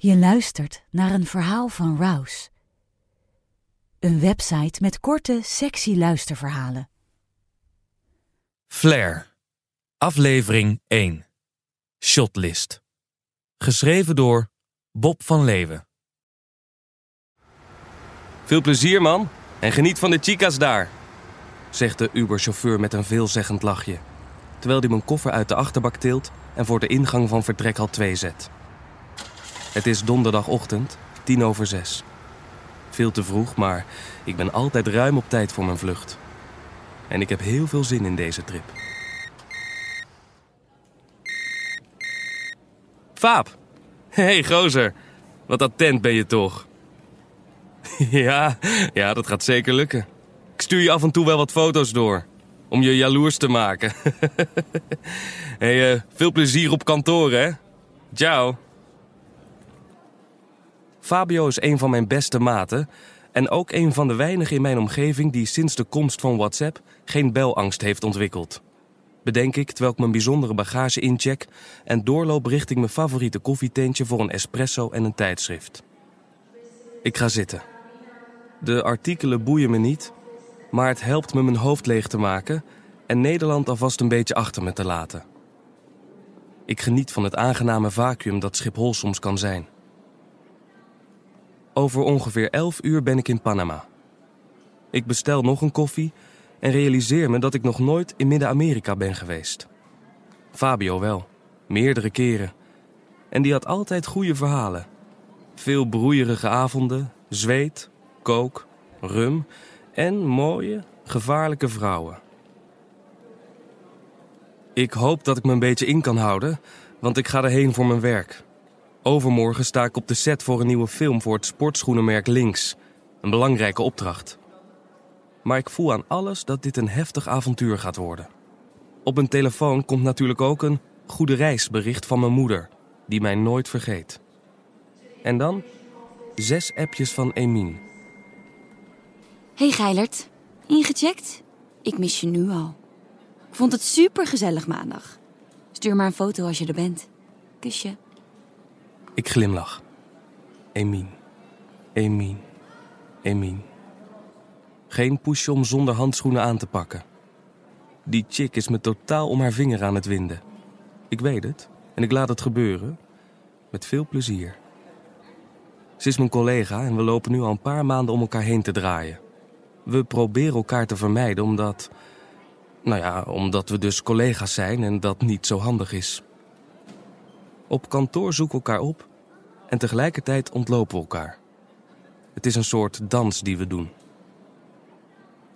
Je luistert naar een verhaal van Rouse. Een website met korte, sexy luisterverhalen. Flair. Aflevering 1. Shotlist. Geschreven door Bob van Leeuwen. Veel plezier, man. En geniet van de chicas daar, zegt de Uber-chauffeur met een veelzeggend lachje. Terwijl hij mijn koffer uit de achterbak tilt en voor de ingang van vertrekhal 2 zet. Het is donderdagochtend, tien over zes. Veel te vroeg, maar ik ben altijd ruim op tijd voor mijn vlucht. En ik heb heel veel zin in deze trip. Vaap! hey, gozer. Wat attent ben je toch. ja, ja, dat gaat zeker lukken. Ik stuur je af en toe wel wat foto's door. Om je jaloers te maken. hey, uh, veel plezier op kantoor, hè? Ciao. Fabio is een van mijn beste maten en ook een van de weinigen in mijn omgeving die sinds de komst van WhatsApp geen belangst heeft ontwikkeld. Bedenk ik terwijl ik mijn bijzondere bagage incheck en doorloop richting mijn favoriete koffietentje voor een espresso en een tijdschrift. Ik ga zitten. De artikelen boeien me niet, maar het helpt me mijn hoofd leeg te maken en Nederland alvast een beetje achter me te laten. Ik geniet van het aangename vacuüm dat Schiphol soms kan zijn. Over ongeveer 11 uur ben ik in Panama. Ik bestel nog een koffie en realiseer me dat ik nog nooit in Midden-Amerika ben geweest. Fabio wel, meerdere keren. En die had altijd goede verhalen. Veel broeierige avonden, zweet, kook, rum en mooie, gevaarlijke vrouwen. Ik hoop dat ik me een beetje in kan houden, want ik ga erheen voor mijn werk. Overmorgen sta ik op de set voor een nieuwe film voor het sportschoenenmerk Links. Een belangrijke opdracht. Maar ik voel aan alles dat dit een heftig avontuur gaat worden. Op mijn telefoon komt natuurlijk ook een goede reisbericht van mijn moeder, die mij nooit vergeet. En dan zes appjes van Emin. Hey Geilert, ingecheckt? Ik mis je nu al. Ik vond het super gezellig maandag. Stuur maar een foto als je er bent. Kusje. Ik glimlach. Emin. Emin. Emin. Geen push om zonder handschoenen aan te pakken. Die chick is me totaal om haar vinger aan het winden. Ik weet het en ik laat het gebeuren. Met veel plezier. Ze is mijn collega en we lopen nu al een paar maanden om elkaar heen te draaien. We proberen elkaar te vermijden omdat. Nou ja, omdat we dus collega's zijn en dat niet zo handig is. Op kantoor zoeken elkaar op en tegelijkertijd ontlopen we elkaar. Het is een soort dans die we doen.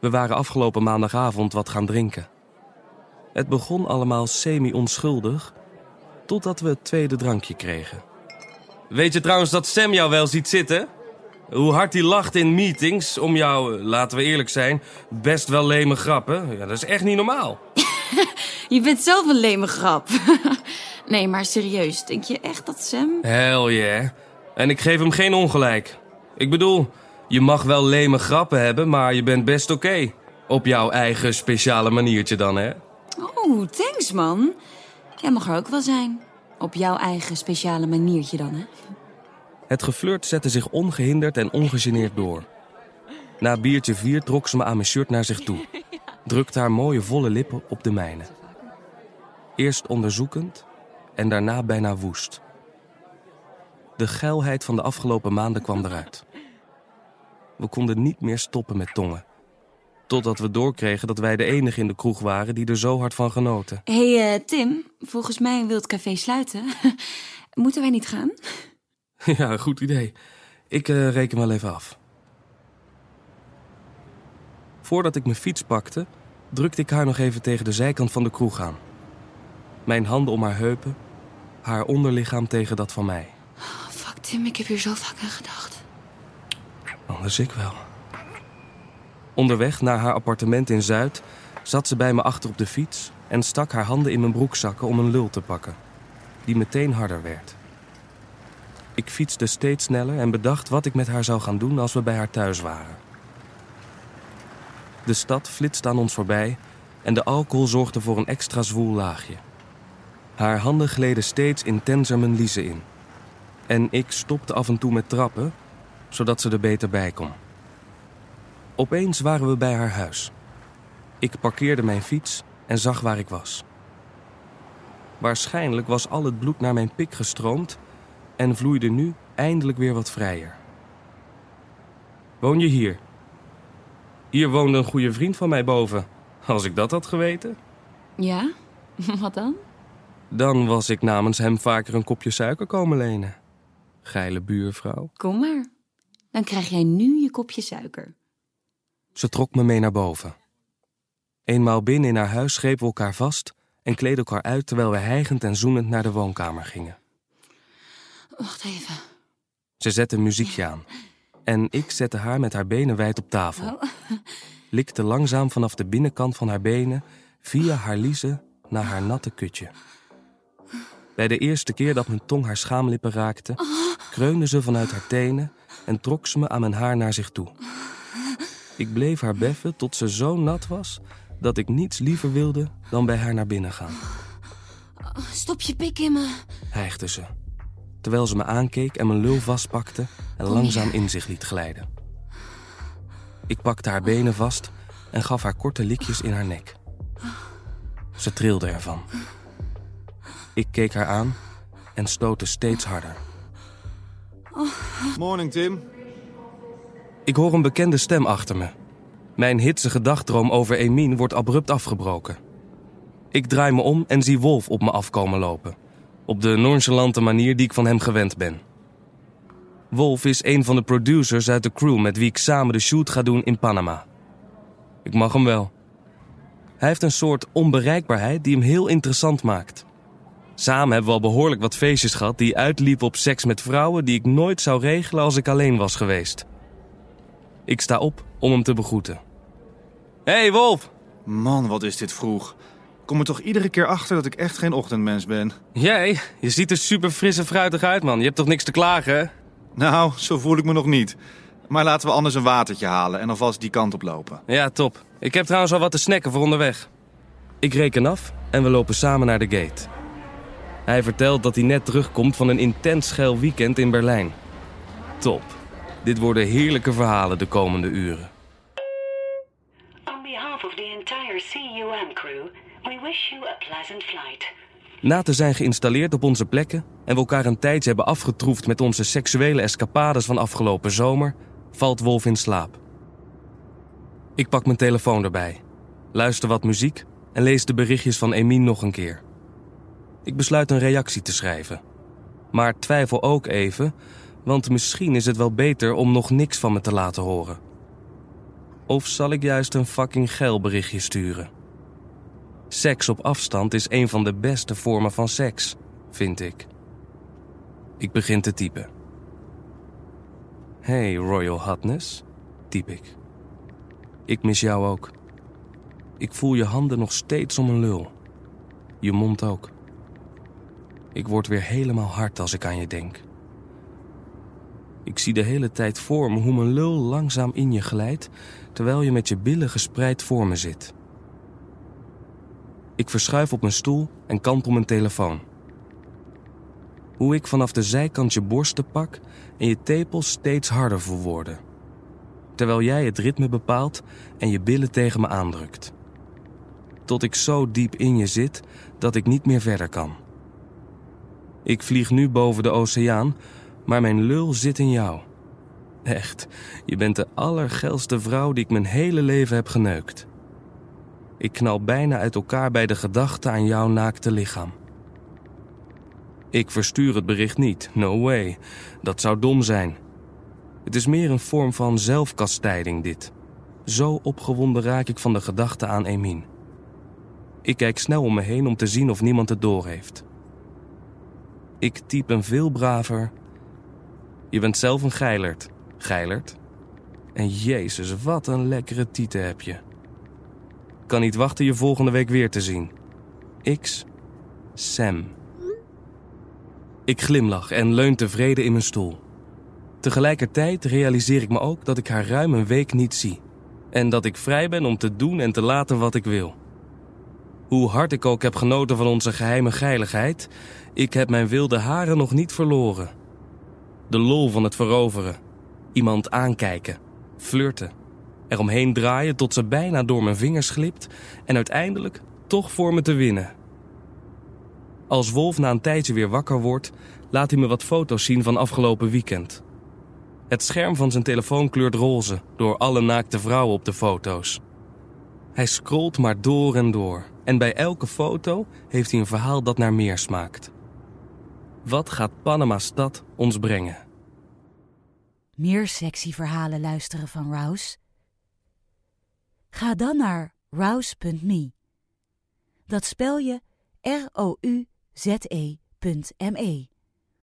We waren afgelopen maandagavond wat gaan drinken. Het begon allemaal semi-onschuldig, totdat we het tweede drankje kregen. Weet je trouwens dat Sam jou wel ziet zitten? Hoe hard hij lacht in meetings om jou, laten we eerlijk zijn, best wel leme grappen. Ja, dat is echt niet normaal. je bent zelf een leme grap. nee, maar serieus, denk je echt dat Sam... Hell yeah. En ik geef hem geen ongelijk. Ik bedoel, je mag wel leme grappen hebben, maar je bent best oké. Op jouw eigen speciale maniertje dan, hè? Oh, thanks man. Jij mag er ook wel zijn. Op jouw eigen speciale maniertje dan, hè? Het geflirt zette zich ongehinderd en ongegeneerd door. Na biertje vier trok ze me aan mijn shirt naar zich toe. Drukte haar mooie volle lippen op de mijne. Eerst onderzoekend en daarna bijna woest. De geilheid van de afgelopen maanden kwam eruit. We konden niet meer stoppen met tongen. Totdat we doorkregen dat wij de enige in de kroeg waren die er zo hard van genoten. Hé hey, uh, Tim, volgens mij wil het café sluiten. Moeten wij niet gaan? Ja, goed idee. Ik uh, reken wel even af. Voordat ik mijn fiets pakte, drukte ik haar nog even tegen de zijkant van de kroeg aan. Mijn handen om haar heupen, haar onderlichaam tegen dat van mij. Oh, fuck Tim, ik heb hier zo vaak aan gedacht. Anders ik wel. Onderweg naar haar appartement in Zuid zat ze bij me achter op de fiets en stak haar handen in mijn broekzakken om een lul te pakken, die meteen harder werd. Ik fietste steeds sneller en bedacht wat ik met haar zou gaan doen als we bij haar thuis waren. De stad flitste aan ons voorbij en de alcohol zorgde voor een extra zwoel laagje. Haar handen gleden steeds intenser mijn liezen in. En ik stopte af en toe met trappen, zodat ze er beter bij kon. Opeens waren we bij haar huis. Ik parkeerde mijn fiets en zag waar ik was. Waarschijnlijk was al het bloed naar mijn pik gestroomd en vloeide nu eindelijk weer wat vrijer. Woon je hier? Hier woonde een goede vriend van mij boven. Als ik dat had geweten, Ja? Wat dan? Dan was ik namens hem vaker een kopje suiker komen lenen. Geile buurvrouw. Kom maar. Dan krijg jij nu je kopje suiker. Ze trok me mee naar boven. Eenmaal binnen in haar huis grepen we elkaar vast en kleden elkaar uit terwijl we hijgend en zoenend naar de woonkamer gingen. Wacht even. Ze zette een muziekje aan en ik zette haar met haar benen wijd op tafel. Likte langzaam vanaf de binnenkant van haar benen via haar liezen naar haar natte kutje. Bij de eerste keer dat mijn tong haar schaamlippen raakte, kreunde ze vanuit haar tenen en trok ze me aan mijn haar naar zich toe. Ik bleef haar beffen tot ze zo nat was dat ik niets liever wilde dan bij haar naar binnen gaan, Stop je pik in me. hijgde ze. Terwijl ze me aankeek en mijn lul vastpakte en langzaam in zich liet glijden. Ik pakte haar benen vast en gaf haar korte likjes in haar nek. Ze trilde ervan. Ik keek haar aan en stootte steeds harder. Morning, Tim. Ik hoor een bekende stem achter me. Mijn hitsige dagdroom over Emin wordt abrupt afgebroken. Ik draai me om en zie Wolf op me afkomen lopen. Op de nonchalante manier die ik van hem gewend ben. Wolf is een van de producers uit de crew met wie ik samen de shoot ga doen in Panama. Ik mag hem wel. Hij heeft een soort onbereikbaarheid die hem heel interessant maakt. Samen hebben we al behoorlijk wat feestjes gehad die uitliepen op seks met vrouwen die ik nooit zou regelen als ik alleen was geweest. Ik sta op om hem te begroeten. Hey Wolf! Man, wat is dit vroeg. Kom er toch iedere keer achter dat ik echt geen ochtendmens ben. Jij, je ziet er super fris en fruitig uit, man. Je hebt toch niks te klagen, hè? Nou, zo voel ik me nog niet. Maar laten we anders een watertje halen en alvast die kant op lopen. Ja, top. Ik heb trouwens al wat te snacken voor onderweg. Ik reken af en we lopen samen naar de gate. Hij vertelt dat hij net terugkomt van een intens geil weekend in Berlijn. Top. Dit worden heerlijke verhalen de komende uren. On behalf of the entire CUM crew, we wish you a pleasant flight. Na te zijn geïnstalleerd op onze plekken en we elkaar een tijdje hebben afgetroefd met onze seksuele escapades van afgelopen zomer, valt Wolf in slaap. Ik pak mijn telefoon erbij, luister wat muziek en lees de berichtjes van Emin nog een keer. Ik besluit een reactie te schrijven. Maar twijfel ook even, want misschien is het wel beter om nog niks van me te laten horen. Of zal ik juist een fucking geil berichtje sturen? Seks op afstand is een van de beste vormen van seks, vind ik. Ik begin te typen. Hey, Royal Hotness, typ ik. Ik mis jou ook. Ik voel je handen nog steeds om een lul. Je mond ook. Ik word weer helemaal hard als ik aan je denk. Ik zie de hele tijd voor me hoe mijn lul langzaam in je glijdt, terwijl je met je billen gespreid voor me zit. Ik verschuif op mijn stoel en kantel mijn telefoon. Hoe ik vanaf de zijkant je borsten pak en je tepels steeds harder voel worden. Terwijl jij het ritme bepaalt en je billen tegen me aandrukt. Tot ik zo diep in je zit dat ik niet meer verder kan. Ik vlieg nu boven de oceaan, maar mijn lul zit in jou. Echt, je bent de allergeilste vrouw die ik mijn hele leven heb geneukt. Ik knal bijna uit elkaar bij de gedachte aan jouw naakte lichaam. Ik verstuur het bericht niet, no way. Dat zou dom zijn. Het is meer een vorm van zelfkastijding, dit. Zo opgewonden raak ik van de gedachte aan Emin. Ik kijk snel om me heen om te zien of niemand het doorheeft. Ik typ een veel braver. Je bent zelf een geilerd, geilerd. En jezus, wat een lekkere tieten heb je. Kan niet wachten je volgende week weer te zien. X. Sam. Ik glimlach en leun tevreden in mijn stoel. Tegelijkertijd realiseer ik me ook dat ik haar ruim een week niet zie. En dat ik vrij ben om te doen en te laten wat ik wil. Hoe hard ik ook heb genoten van onze geheime geiligheid, ik heb mijn wilde haren nog niet verloren. De lol van het veroveren. Iemand aankijken, flirten, eromheen draaien tot ze bijna door mijn vingers glipt en uiteindelijk toch voor me te winnen. Als Wolf na een tijdje weer wakker wordt, laat hij me wat foto's zien van afgelopen weekend. Het scherm van zijn telefoon kleurt roze door alle naakte vrouwen op de foto's. Hij scrolt maar door en door. En bij elke foto heeft hij een verhaal dat naar meer smaakt. Wat gaat Panama-stad ons brengen? Meer sexy verhalen luisteren van Rouse? Ga dan naar rouse.me. Dat spel je R-O-U-Z-E.me.